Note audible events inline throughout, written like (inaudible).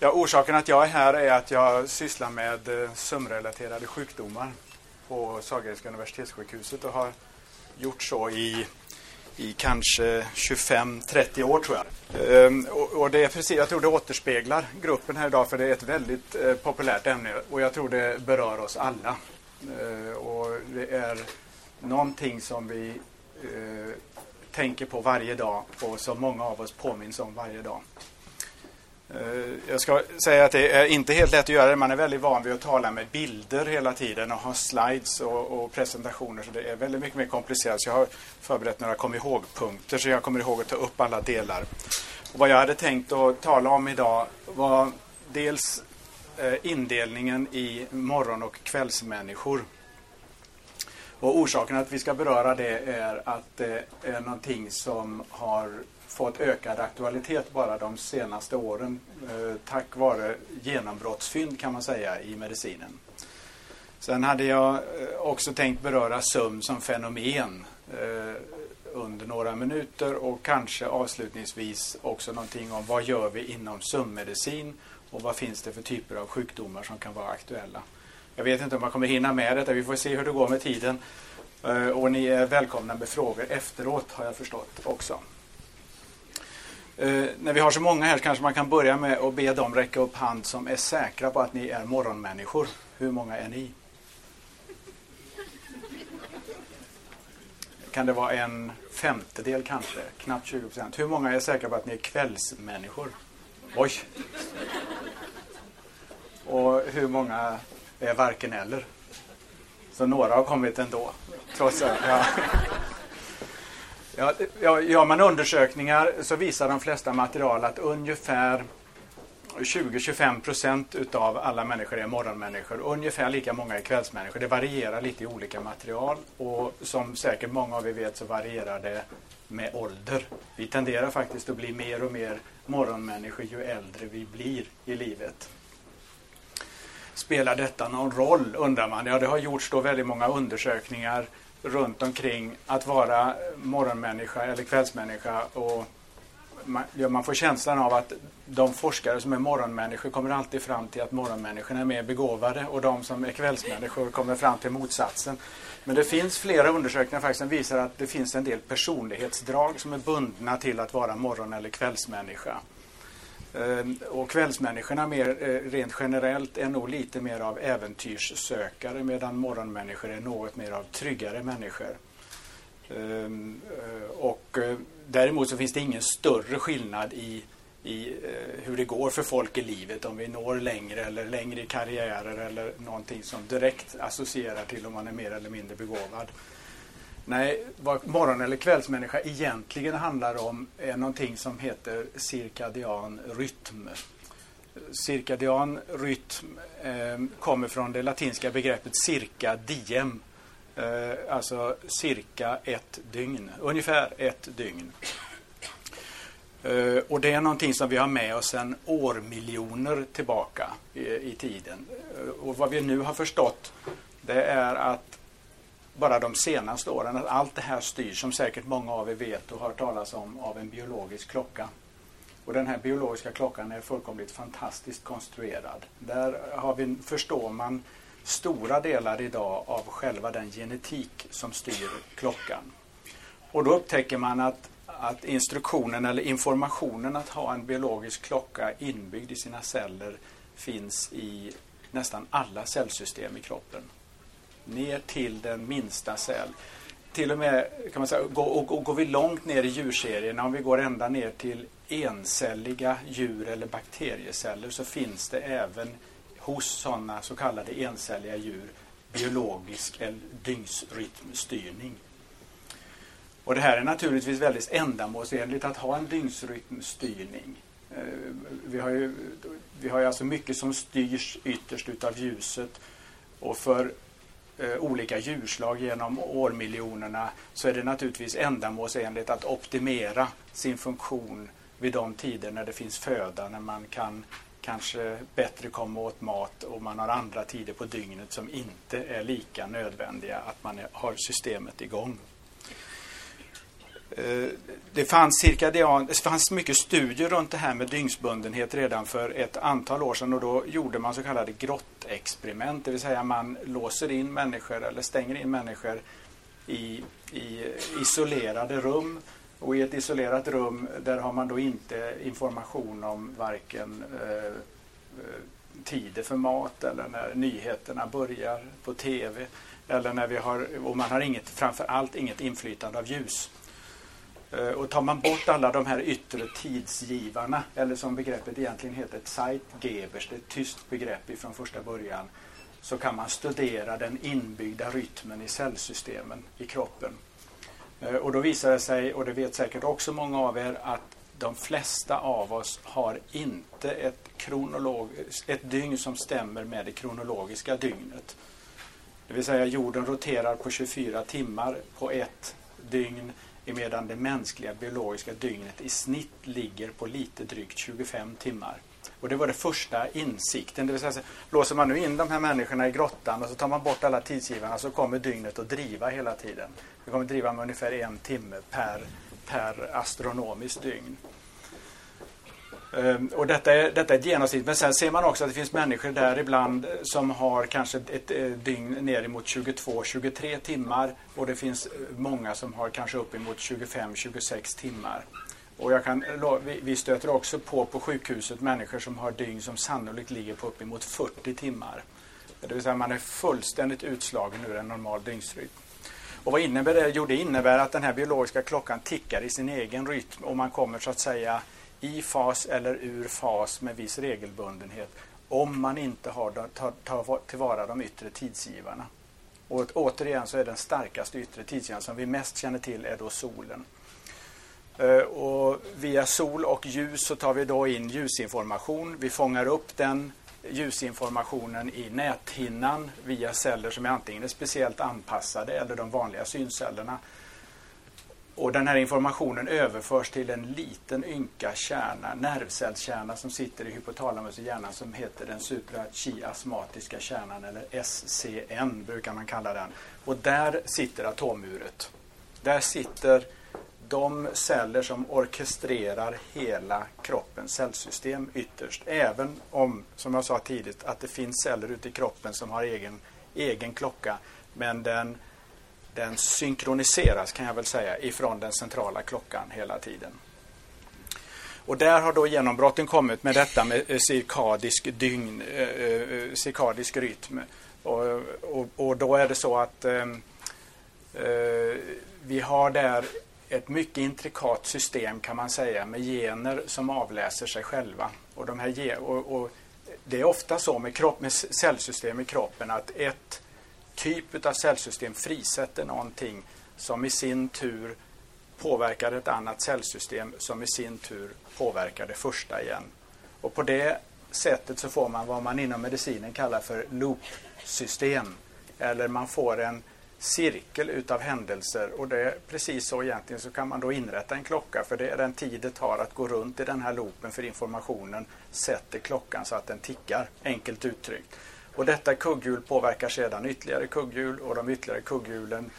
Ja, orsaken att jag är här är att jag sysslar med eh, sömnrelaterade sjukdomar på Sahlgrenska universitetssjukhuset och har gjort så i, i kanske 25-30 år tror jag. Ehm, och, och, det är precis, jag tror det återspeglar gruppen här idag för det är ett väldigt eh, populärt ämne och jag tror det berör oss alla. Ehm, och det är någonting som vi eh, tänker på varje dag och som många av oss påminns om varje dag. Eh, jag ska säga att det är inte helt lätt att göra det. Man är väldigt van vid att tala med bilder hela tiden och ha slides och, och presentationer. Så det är väldigt mycket mer komplicerat. Så jag har förberett några kom ihåg-punkter så jag kommer ihåg att ta upp alla delar. Och vad jag hade tänkt att tala om idag var dels eh, indelningen i morgon och kvällsmänniskor. Och orsaken att vi ska beröra det är att det är någonting som har fått ökad aktualitet bara de senaste åren eh, tack vare genombrottsfynd kan man säga i medicinen. Sen hade jag eh, också tänkt beröra sömn som fenomen eh, under några minuter och kanske avslutningsvis också någonting om vad gör vi inom sömnmedicin och vad finns det för typer av sjukdomar som kan vara aktuella. Jag vet inte om jag kommer hinna med detta, vi får se hur det går med tiden. Eh, och ni är välkomna med frågor efteråt har jag förstått också. Eh, när vi har så många här kanske man kan börja med att be dem räcka upp hand som är säkra på att ni är morgonmänniskor. Hur många är ni? Kan det vara en femtedel kanske? Knappt 20 procent. Hur många är säkra på att ni är kvällsmänniskor? Oj! Och hur många är varken eller? Så några har kommit ändå. Trots att, ja. Ja, ja, gör man undersökningar så visar de flesta material att ungefär 20-25 procent utav alla människor är morgonmänniskor. Ungefär lika många är kvällsmänniskor. Det varierar lite i olika material och som säkert många av er vet så varierar det med ålder. Vi tenderar faktiskt att bli mer och mer morgonmänniskor ju äldre vi blir i livet. Spelar detta någon roll undrar man? Ja, det har gjorts då väldigt många undersökningar runt omkring att vara morgonmänniska eller kvällsmänniska. Och man, ja, man får känslan av att de forskare som är morgonmänniskor kommer alltid fram till att morgonmänniskorna är mer begåvade och de som är kvällsmänniskor kommer fram till motsatsen. Men det finns flera undersökningar faktiskt som visar att det finns en del personlighetsdrag som är bundna till att vara morgon eller kvällsmänniska. Ehm, och kvällsmänniskorna mer eh, rent generellt är nog lite mer av äventyrssökare medan morgonmänniskor är något mer av tryggare människor. Ehm, eh, och eh, däremot så finns det ingen större skillnad i, i hur det går för folk i livet om vi når längre eller längre i karriärer eller någonting som direkt associerar till om man är mer eller mindre begåvad. Nej, vad morgon eller kvällsmänniska egentligen handlar om är någonting som heter cirkadian rytm. Cirkadian rytm eh, kommer från det latinska begreppet cirka diem. Eh, alltså cirka ett dygn, ungefär ett dygn. Eh, och det är någonting som vi har med oss sedan årmiljoner tillbaka i, i tiden. Eh, och vad vi nu har förstått det är att bara de senaste åren att allt det här styrs, som säkert många av er vet och har hört talas om, av en biologisk klocka. Och den här biologiska klockan är fullkomligt fantastiskt konstruerad. Där har vi, förstår man stora delar idag av själva den genetik som styr klockan. Och då upptäcker man att, att instruktionen eller informationen att ha en biologisk klocka inbyggd i sina celler finns i nästan alla cellsystem i kroppen ner till den minsta cell. Till och med, kan man säga, och, och, går vi långt ner i djurserierna, om vi går ända ner till encelliga djur eller bakterieceller så finns det även hos sådana så kallade encelliga djur biologisk eller dygnsrytmstyrning. Och det här är naturligtvis väldigt ändamålsenligt att ha en dygnsrytmstyrning. Eh, vi har ju, vi har ju alltså mycket som styrs ytterst utav ljuset och för Eh, olika djurslag genom årmiljonerna så är det naturligtvis ändamålsenligt att optimera sin funktion vid de tider när det finns föda, när man kan kanske bättre komma åt mat och man har andra tider på dygnet som inte är lika nödvändiga att man har systemet igång. Eh, det fanns, cirkadian, det fanns mycket studier runt det här med dygnsbundenhet redan för ett antal år sedan och då gjorde man så kallade grottexperiment, det vill säga man låser in människor eller stänger in människor i, i isolerade rum och i ett isolerat rum där har man då inte information om varken eh, eh tider för mat eller när nyheterna börjar på TV eller när vi har, och man har inget, framför allt inget inflytande av ljus. Eh, och tar man bort alla de här yttre tidsgivarna, eller som begreppet egentligen heter, Zeitgebers, det är ett tyst begrepp ifrån första början, så kan man studera den inbyggda rytmen i cellsystemen i kroppen. Eh, och då visar det sig, och det vet säkert också många av er, att de flesta av oss har inte ett, kronolog, ett dygn som stämmer med det kronologiska dygnet. Det vill säga jorden roterar på 24 timmar på ett dygn medan det mänskliga biologiska dygnet i snitt ligger på lite drygt 25 timmar. Och det var det första insikten. Det vill säga, låser man nu in de här människorna i grottan och så tar man bort alla tidsgivarna så kommer dygnet att driva hela tiden. Det kommer att driva med ungefär en timme per, per astronomiskt dygn. Ehm, och detta är, detta är ett genomsnitt. Men sen ser man också att det finns människor där ibland eh, som har kanske ett, eh, dygn ner emot 22-23 timmar. Och det finns eh, många som har kanske uppemot 25-26 timmar. Och jag kan, vi stöter också på på sjukhuset människor som har dygn som sannolikt ligger på uppemot 40 timmar. Det vill säga man är fullständigt utslagen ur en normal dygnsrytm. Och vad innebär det? Jo, det innebär att den här biologiska klockan tickar i sin egen rytm och man kommer så att säga i fas eller ur fas med viss regelbundenhet om man inte har tar, tar tillvara de yttre tidsgivarna. Och återigen så är den starkaste yttre tidsgivaren som vi mest känner till är då solen. Eh, och via sol och ljus så tar vi då in ljusinformation. Vi fångar upp den ljusinformationen i näthinnan via celler som är antingen är speciellt anpassade eller de vanliga syncellerna. Och den här informationen överförs till en liten ynka kärna, nervcellskärna som sitter i hypotalamus i hjärnan som heter den suprachiasmatiska kärnan eller SCN brukar man kalla den. Och där sitter atomuret. Där sitter de celler som orkestrerar hela kroppens cellsystem ytterst. Även om, som jag sa tidigt, att det finns celler ute i kroppen som har egen, egen klocka. Men den den synkroniseras kan jag väl säga ifrån den centrala klockan hela tiden. Och där har då genombrotten kommit med detta med eh, cirkadisk dygn, eh, eh, cirkadisk rytm. Och, och, och, då är det så att eh, eh, vi har där ett mycket intrikat system kan man säga med gener som avläser sig själva. Och, de här, och, och det är ofta så med, kropp, med cellsystem i kroppen att ett typ av cellsystem frisätter någonting som i sin tur påverkar ett annat cellsystem som i sin tur påverkar det första igen. Och på det sättet så får man vad man inom medicinen kallar för loopsystem. Eller man får en cirkel utav händelser och det är precis så egentligen så kan man då inrätta en klocka för det är den tid det tar att gå runt i den här loopen för informationen sätter klockan så att den tickar, enkelt uttryckt. Och detta kugghjul påverkar sedan ytterligare kugghjul och de ytterligare kugghjulen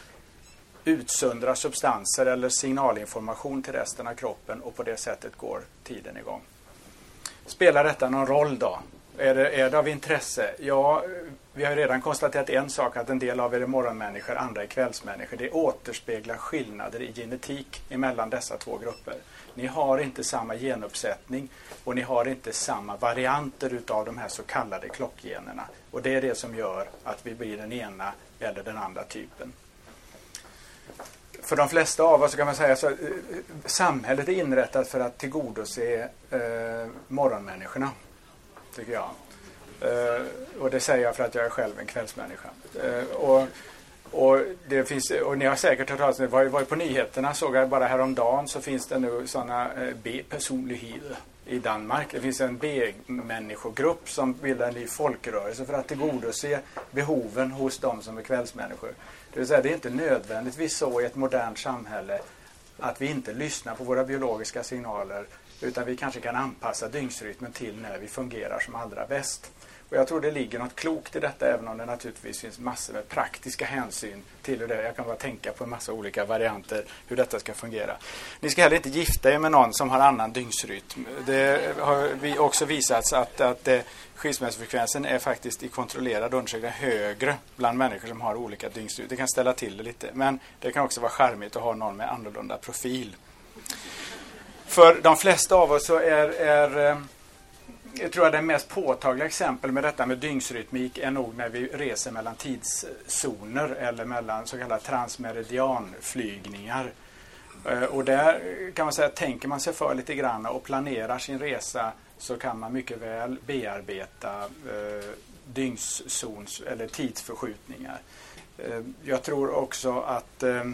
utsöndrar substanser eller signalinformation till resten av kroppen och på det sättet går tiden igång. Spelar detta någon roll då? Är det, är det av intresse? Ja, vi har redan konstaterat en sak att en del av er är morgonmänniskor, andra är kvällsmänniskor. Det återspeglar skillnader i genetik emellan dessa två grupper. Ni har inte samma genuppsättning och ni har inte samma varianter utav de här så kallade klockgenerna. Och det är det som gör att vi blir den ena eller den andra typen. För de flesta av oss kan man säga att eh, eh, samhället är inrättat för att tillgodose eh, morgonmänniskorna, tycker jag. Eh, och det säger jag för att jag är själv en kvällsmänniska. Eh, och, och, det finns, och ni har säkert hört talas om det, var, var på nyheterna såg jag bara häromdagen så finns det nu sådana eh, B-personligheter i Danmark. Det finns en B-människogrupp som bildar en ny folkrörelse för att tillgodose behoven hos de som är kvällsmänniskor. Det vill säga, det är inte nödvändigtvis så i ett modernt samhälle att vi inte lyssnar på våra biologiska signaler Utan vi kanske kan anpassa dygnsrytmen till när vi fungerar som allra bäst. Och jag tror det ligger något klokt i detta även om det naturligtvis finns massor med praktiska hänsyn till hur det Jag kan bara tänka på en massa olika varianter hur detta ska fungera. Ni ska heller inte gifta er med någon som har annan dygnsrytm. Det har också visats att, att eh, skilsmässofrekvensen är faktiskt i kontrollerad undersökning högre bland människor som har olika dygnsrytm. Det kan ställa till det lite. Men det kan också vara charmigt att ha någon med annorlunda profil. För de flesta av oss så är, är eh, jag tror att det mest påtagliga exempel med detta med dygnsrytmik är nog när vi reser mellan tidszoner eller mellan så kallade transmeridianflygningar. Eh, och där kan man säga, tänker man sig för lite grann och planerar sin resa så kan man mycket väl bearbeta eh, dygnszons eller tidsförskjutningar. Eh, jag tror också att eh,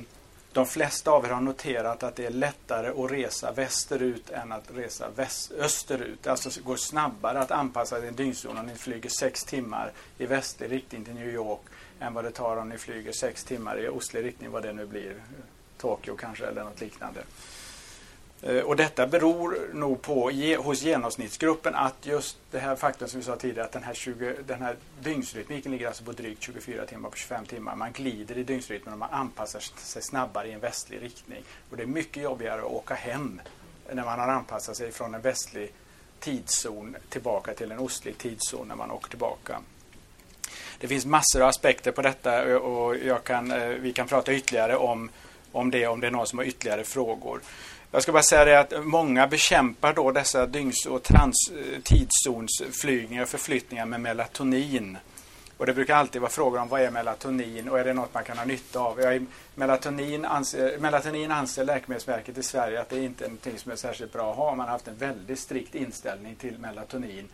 de flesta av er har noterat att det är lättare att resa västerut än att resa väst, österut. Alltså går snabbare att anpassa sin dygnszon om ni flyger sex timmar i västlig riktning till New York än vad det tar om ni flyger sex timmar i ostlig riktning, vad det nu blir. Tokyo kanske eller något liknande. Eh, och detta beror nog på hos genomsnittsgruppen att just det här faktum som vi sa tidigare att den här, 20, den här dygnsrytmiken ligger alltså på drygt 24 timmar på 25 timmar. Man glider i dygnsrytmen och man anpassar sig snabbare i en västlig riktning. Och det är mycket jobbigare att åka hem när man har anpassat sig från en västlig tidszon tillbaka till en ostlig tidszon när man åker tillbaka. Det finns massor av aspekter på detta eh, och jag kan, eh, vi kan prata ytterligare om, om det om det är någon som har ytterligare frågor. Jag ska bara säga det att många bekämpar då dessa dygns och trans, eh, tidszonsflygningar och förflyttningar med melatonin. Och det brukar alltid vara frågor om vad är melatonin och är det något man kan ha nytta av? Jag, melatonin, anser, melatonin anser Läkemedelsverket i Sverige att det inte är någonting som är särskilt bra att ha. Man har haft en väldigt strikt inställning till melatonin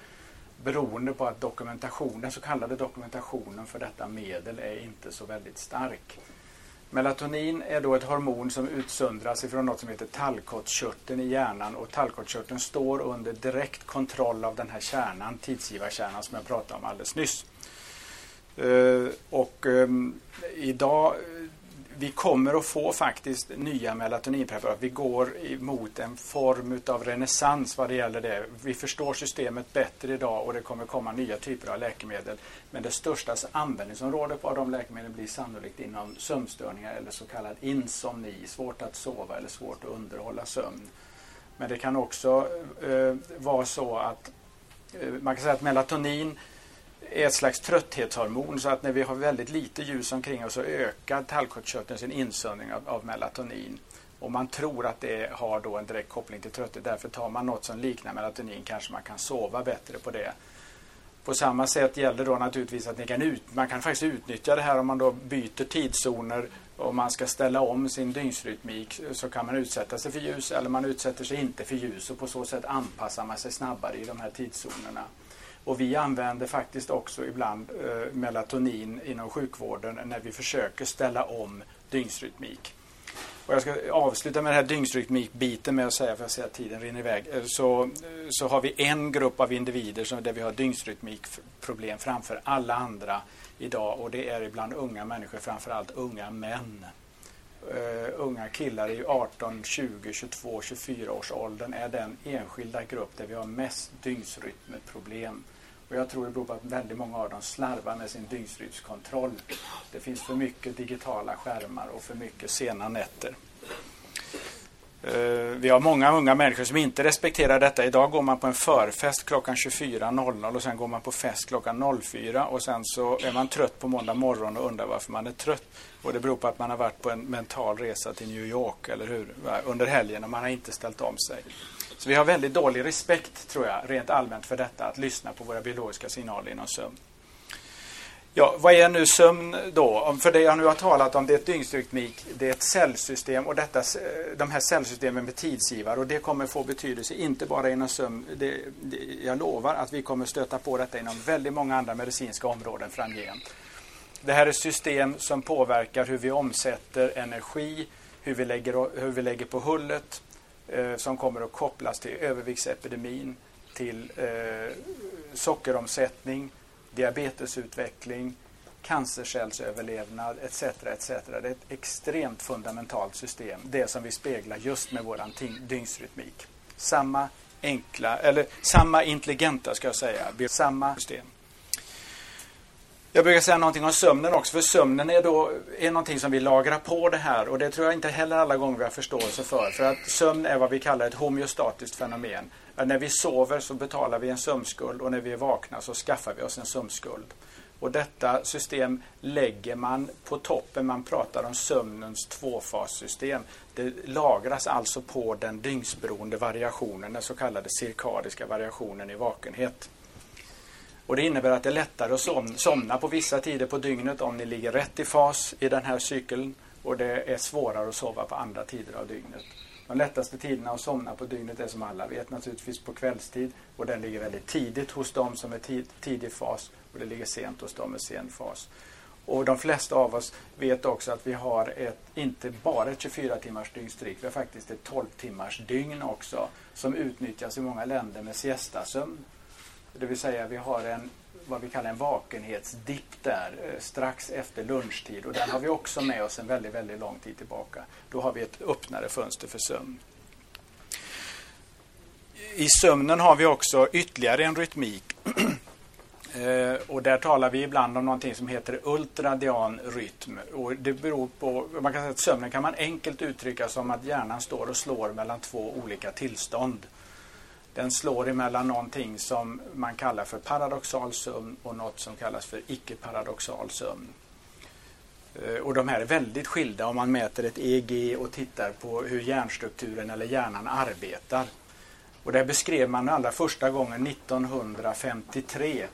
beroende på att dokumentationen, den så kallade dokumentationen för detta medel är inte så väldigt stark. Melatonin är då ett hormon som utsöndras ifrån något som heter tallkottkörteln i hjärnan och tallkottkörteln står under direkt kontroll av den här kärnan, tidsgivarkärnan som jag pratade om alldeles nyss. Eh, och ehm, idag vi kommer att få faktiskt nya melatoninpreparat. Vi går mot en form av renässans vad det gäller det. Vi förstår systemet bättre idag och det kommer komma nya typer av läkemedel. Men det största användningsområdet av de läkemedlen blir sannolikt inom sömnstörningar eller så kallad insomni, svårt att sova eller svårt att underhålla sömn. Men det kan också eh, vara så att eh, man kan säga att melatonin är ett slags trötthetshormon så att när vi har väldigt lite ljus omkring oss så ökar tallkottkörteln sin insöndring av, av, melatonin. Och man tror att det har då en direkt koppling till trötthet. Därför tar man något som liknar melatonin kanske man kan sova bättre på det. På samma sätt gäller då naturligtvis att kan ut, man kan faktiskt utnyttja det här om man då byter tidszoner och man ska ställa om sin dygnsrytmik så kan man utsätta sig för ljus eller man utsätter sig inte för ljus och på så sätt anpassar man sig snabbare i de här tidszonerna. Och vi använder faktiskt också ibland eh, melatonin inom sjukvården när vi försöker ställa om dygnsrytmik. Och jag ska avsluta med den här dygnsrytmikbiten med att säga, för jag ser att tiden rinner iväg, eh, så, eh, så har vi en grupp av individer som, där vi har dygnsrytmikproblem framför alla andra idag och det är ibland unga människor, framförallt unga män. Uh, unga killar i 18, 20, 22, 24 års åldern är den enskilda grupp där vi har mest dygnsrytmproblem. Och jag tror det beror på att väldigt många av dem slarvar med sin dygnsrytmskontroll. Det finns för mycket digitala skärmar och för mycket sena nätter. Eh, vi har många unga människor som inte respekterar detta. Idag går man på en förfest klockan 24.00 och sen går man på fest klockan 04 och sen så är man trött på måndag morgon och undrar varför man är trött. Och det beror på att man har varit på en mental resa till New York, eller hur? Under helgen och man har inte ställt om sig. Så vi har väldigt dålig respekt, tror jag, rent allmänt för detta, att lyssna på våra biologiska signaler inom sömn. Ja, vad är nu sömn då? För det jag nu har talat om det är ett dygnsrytmik, det är ett cellsystem och detta, eh, de här cellsystemen med tidsgivare och det kommer få betydelse inte bara inom sömn. Det, det, jag lovar att vi kommer stöta på detta inom väldigt många andra medicinska områden framgent. Det här är system som påverkar hur vi omsätter energi, hur vi lägger, hur vi lägger på hullet, eh, som kommer att kopplas till överviktsepidemin, till eh, sockeromsättning, diabetesutveckling, cancercellsöverlevnad etc. etc. Det är ett extremt fundamentalt system, det som vi speglar just med vår dygnsrytmik. Samma enkla, eller samma intelligenta ska jag säga, samma system. Jag brukar säga någonting om sömnen också, för sömnen är, då, är någonting som vi lagrar på det här och det tror jag inte heller alla gånger vi har förståelse för. För att sömn är vad vi kallar ett homeostatiskt fenomen. När vi sover så betalar vi en sömnskuld och när vi är vakna så skaffar vi oss en sömnskuld. Och detta system lägger man på toppen, man pratar om sömnens tvåfassystem. Det lagras alltså på den dygnsberoende variationen, den så kallade cirkadiska variationen i vakenhet. Och Det innebär att det är lättare att somna på vissa tider på dygnet om ni ligger rätt i fas i den här cykeln och det är svårare att sova på andra tider av dygnet. De lättaste tiderna att somna på dygnet är som alla vet naturligtvis på kvällstid och den ligger väldigt tidigt hos dem som är tid, tidig fas och det ligger sent hos dem med sen fas. Och de flesta av oss vet också att vi har ett, inte bara ett 24 timmars dygnstryck, vi har faktiskt ett 12 timmars dygn också som utnyttjas i många länder med siestasömn. Det vill säga vi har en vad vi kallar en vakenhetsdipp där eh, strax efter lunchtid och den har vi också med oss en väldigt, väldigt lång tid tillbaka. Då har vi ett öppnare fönster för sömn. I sömnen har vi också ytterligare en rytmik. (clears throat) Eh, och där talar vi ibland om någonting som heter ultradian rytm. Och det beror på, man kan säga att sömnen kan man enkelt uttrycka som att hjärnan står och slår mellan två olika tillstånd. Den slår emellan någonting som man kallar för paradoxal sömn och något som kallas för icke-paradoxal sömn. Eh, och de här är väldigt skilda om man mäter ett EEG och tittar på hur hjärnstrukturen eller hjärnan arbetar. Och det beskrev man allra första gången 1953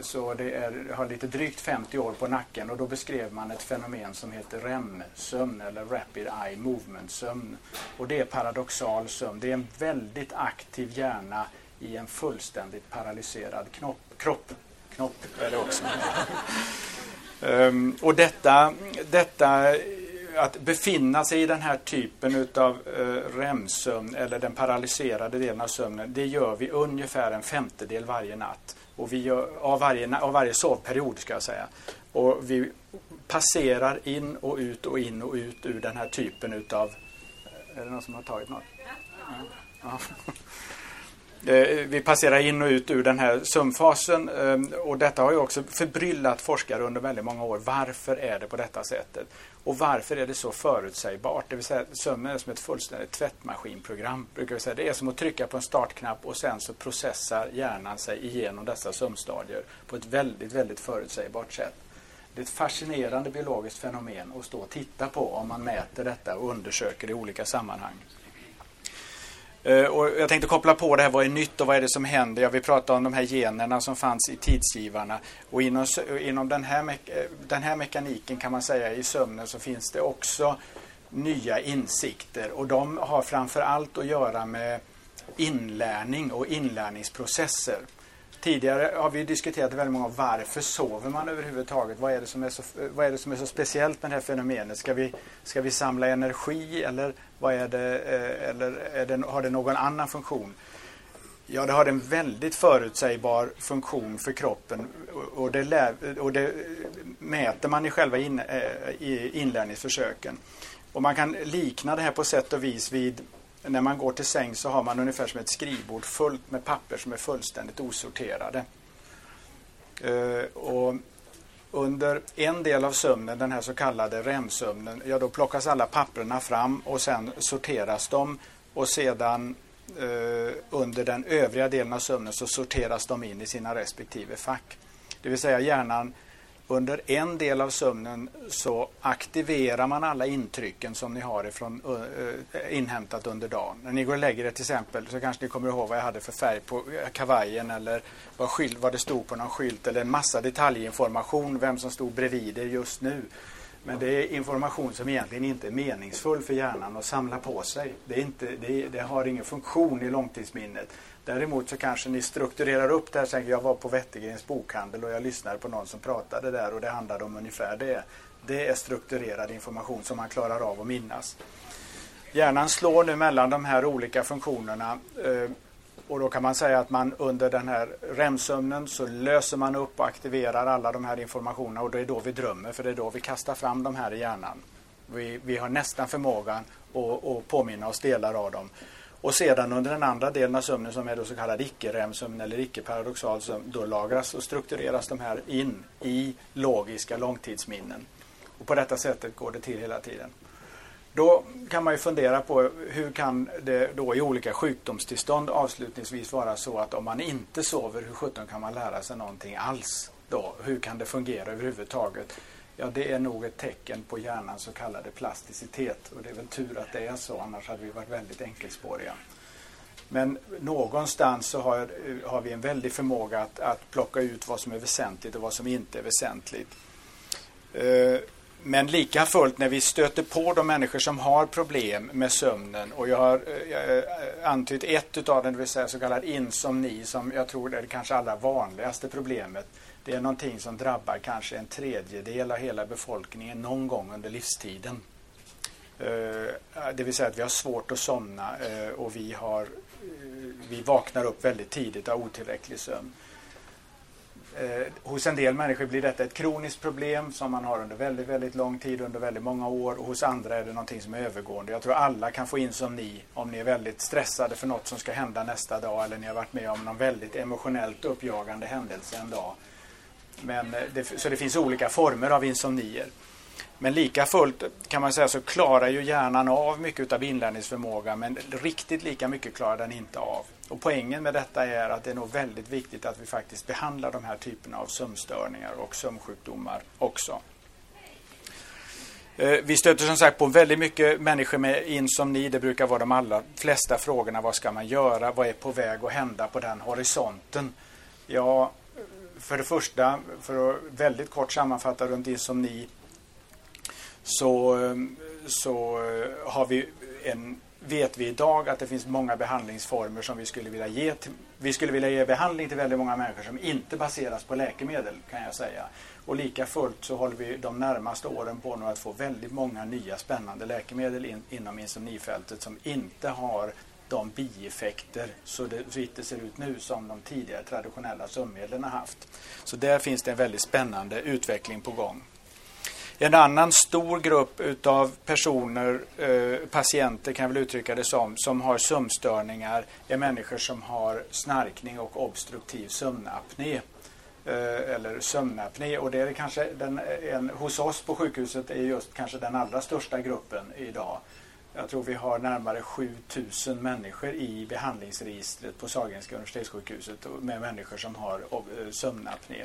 så det är, har lite drygt 50 år på nacken och då beskrev man ett fenomen som heter REM-sömn eller Rapid Eye Movement-sömn. Och det är paradoxal sömn. Det är en väldigt aktiv hjärna i en fullständigt paralyserad knopp, kropp. Knopp är det också. um, (laughs) och detta, detta att befinna sig i den här typen utav uh, REM-sömn eller den paralyserade delen av sömnen, det gör vi ungefär en femtedel varje natt. Och vi gör, av, varje, av varje sovperiod ska jag säga. Och vi passerar in och ut och in och ut ur den här typen utav... Är det någon som har tagit något? Ja. ja. Eh, vi passerar in och ut ur den här sömnfasen eh, och detta har ju också förbryllat forskare under väldigt många år. Varför är det på detta sättet? Och varför är det så förutsägbart? Det vill säga sömnen är som ett fullständigt tvättmaskinprogram. Brukar vi säga. Det är som att trycka på en startknapp och sen så processar hjärnan sig igenom dessa sömnstadier på ett väldigt, väldigt förutsägbart sätt. Det är ett fascinerande biologiskt fenomen att stå och titta på om man mäter detta och undersöker i olika sammanhang. Eh, och jag tänkte koppla på det här, vad är nytt och vad är det som händer? Ja, vi prata om de här generna som fanns i tidsgivarna. Och inom, inom den, här eh, den här mekaniken kan man säga i sömnen så finns det också nya insikter. Och de har framför allt att göra med inlärning och inlärningsprocesser. Tidigare har vi diskuterat väldigt många varför sover man överhuvudtaget? Vad är det som är så, vad är det som är så speciellt med det här fenomenet? Ska vi, ska vi samla energi eller, vad är det, eh, eller är det, har det någon annan funktion? Ja, det har en väldigt förutsägbar funktion för kroppen och det, och det mäter man i själva in, eh, i inlärningsförsöken. Och man kan likna det här på sätt och vis vid när man går till säng så har man ungefär som ett skrivbord fullt med papper som är fullständigt osorterade. Eh, och under en del av sömnen, den här så kallade REM-sömnen, ja då plockas alla papperna fram och sen sorteras de och sedan eh, under den övriga delen av sömnen så sorteras de in i sina respektive fack. Det vill säga hjärnan under en del av sömnen så aktiverar man alla intrycken som ni har ifrån, uh, inhämtat under dagen. När ni går och lägger er till exempel så kanske ni kommer ihåg vad jag hade för färg på eh, kavajen eller vad, skylt, vad det stod på någon skylt eller en massa detaljinformation, vem som stod bredvid er just nu. Men det är information som egentligen inte är meningsfull för hjärnan att samla på sig. Det, är inte, det, det har ingen funktion i långtidsminnet. Däremot så kanske ni strukturerar upp det här. Tänker, jag var på Wettergrens bokhandel och jag lyssnade på någon som pratade där och det handlade om ungefär det. Det är strukturerad information som man klarar av att minnas. Hjärnan slår nu mellan de här olika funktionerna eh, och då kan man säga att man under den här REM-sömnen så löser man upp och aktiverar alla de här informationerna och det är då vi drömmer för det är då vi kastar fram de här i hjärnan. Vi, vi har nästan förmågan att, att påminna oss delar av dem. Och sedan under den andra delen av sömnen som är då så kallad icke-REM-sömn eller icke-paradoxal sömn, då lagras och struktureras de här in i logiska långtidsminnen. Och på detta sättet går det till hela tiden. Då kan man ju fundera på hur kan det då i olika sjukdomstillstånd avslutningsvis vara så att om man inte sover, hur sjutton kan man lära sig någonting alls då? Hur kan det fungera överhuvudtaget? Ja, det är nog ett tecken på hjärnans så kallade plasticitet och det är väl tur att det är så, annars hade vi varit väldigt enkelspåriga. Men någonstans så har, har vi en väldig förmåga att, att plocka ut vad som är väsentligt och vad som inte är väsentligt. Eh, men lika fullt när vi stöter på de människor som har problem med sömnen och jag har eh, jag eh, antytt ett av dem, det vill säga så kallad insomni som jag tror är det kanske allra vanligaste problemet. Det är någonting som drabbar kanske en tredjedel av hela befolkningen någon gång under livstiden. Eh, det vill säga att vi har svårt att somna eh, och vi, har, eh, vi vaknar upp väldigt tidigt av otillräcklig sömn. Eh, hos en del människor blir detta ett kroniskt problem som man har under väldigt, väldigt lång tid, under väldigt många år. Och hos andra är det någonting som är övergående. Jag tror alla kan få insomni om ni är väldigt stressade för något som ska hända nästa dag eller ni har varit med om någon väldigt emotionellt uppjagande händelse en dag. Men eh, det, så det finns olika former av insomnier. Men lika fullt kan man säga så klarar ju hjärnan av mycket av inlärningsförmåga men riktigt lika mycket klarar den inte av. Och poängen med detta är att det är nog väldigt viktigt att vi faktiskt behandlar de här typerna av sömnstörningar och sömnsjukdomar också. Eh, vi stöter som sagt på väldigt mycket människor med insomni. Det brukar vara de allra flesta frågorna. Vad ska man göra? Vad är på väg att hända på den horisonten? Ja, för det första, för att väldigt kort sammanfatta runt insomni så, eh, så eh, har vi en, vet vi idag att det finns många behandlingsformer som vi skulle vilja ge till, vi skulle vilja ge behandling till väldigt många människor som inte baseras på läkemedel kan jag säga. Och lika fullt så håller vi de närmaste åren på nu att få väldigt många nya spännande läkemedel in, inom insomnifältet som inte har de bieffekter så det, vitt det ser ut nu som de tidigare traditionella sömnmedlen har haft. Så där finns det en väldigt spännande utveckling på gång. En annan stor grupp utav personer, eh, patienter kan jag väl uttrycka det som, som har sömnstörningar är människor som har snarkning och obstruktiv sömnapné. Eh, eller sömnapné och det är kanske den, en, hos oss på sjukhuset är just kanske den allra största gruppen idag. Jag tror vi har närmare 7000 människor i behandlingsregistret på Sahlgrenska universitetssjukhuset med människor som har eh, sömnapné.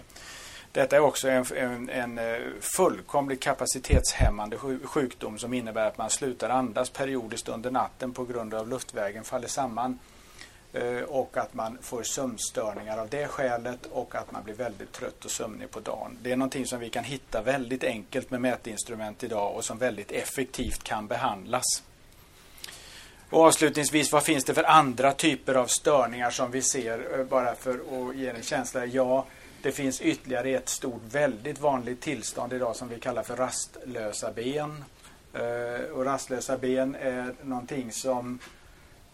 Detta är också en, en, en fullkomlig fullkomligt kapacitetshämmande sjukdom som innebär att man slutar andas periodiskt under natten på grund av luftvägen faller samman eh, och att man får sömnstörningar av det skälet och att man blir väldigt trött och sömnig på dagen. Det är någonting som vi kan hitta väldigt enkelt med mätinstrument idag och som väldigt effektivt kan behandlas. Och avslutningsvis, vad finns det för andra typer av störningar som vi ser eh, bara för att ge en känsla? Ja, det finns ytterligare ett stort, väldigt vanligt tillstånd idag som vi kallar för rastlösa ben. Eh, och rastlösa ben är någonting som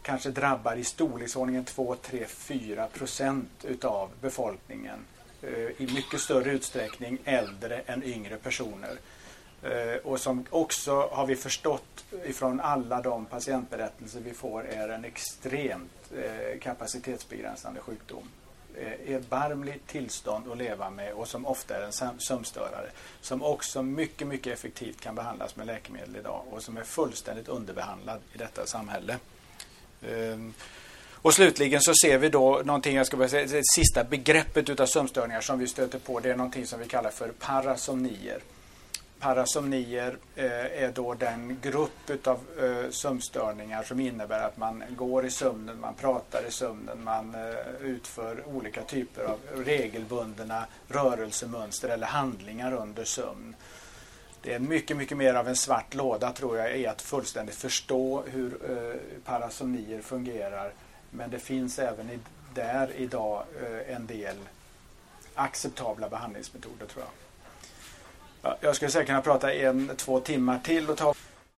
kanske drabbar i storleksordningen 2, 3, 4 procent utav befolkningen. Eh, I mycket större utsträckning äldre än yngre personer. Eh, och som också har vi förstått ifrån alla de patientberättelser vi får är en extremt kapacitetsbegränsande sjukdom. Eh, Erbarmligt tillstånd att leva med och som ofta är en sömnstörare. Som också mycket, mycket effektivt kan behandlas med läkemedel idag och som är fullständigt underbehandlad i detta samhälle. Ehm, och slutligen så ser vi då någonting, jag ska bara säga, det sista begreppet utav sömnstörningar som vi stöter på det är någonting som vi kallar för parasomnier parasomnier eh, är då den grupp av eh, sömnstörningar som innebär att man går i sömnen, man pratar i sömnen, man eh, utför olika typer av regelbundna rörelsemönster eller handlingar under sömn. Det är mycket, mycket mer av en svart låda tror jag i att fullständigt förstå hur parasomnier fungerar. Men det finns även där idag en del acceptabla behandlingsmetoder tror jag. Jag skulle säkert kunna prata en, två timmar till och ta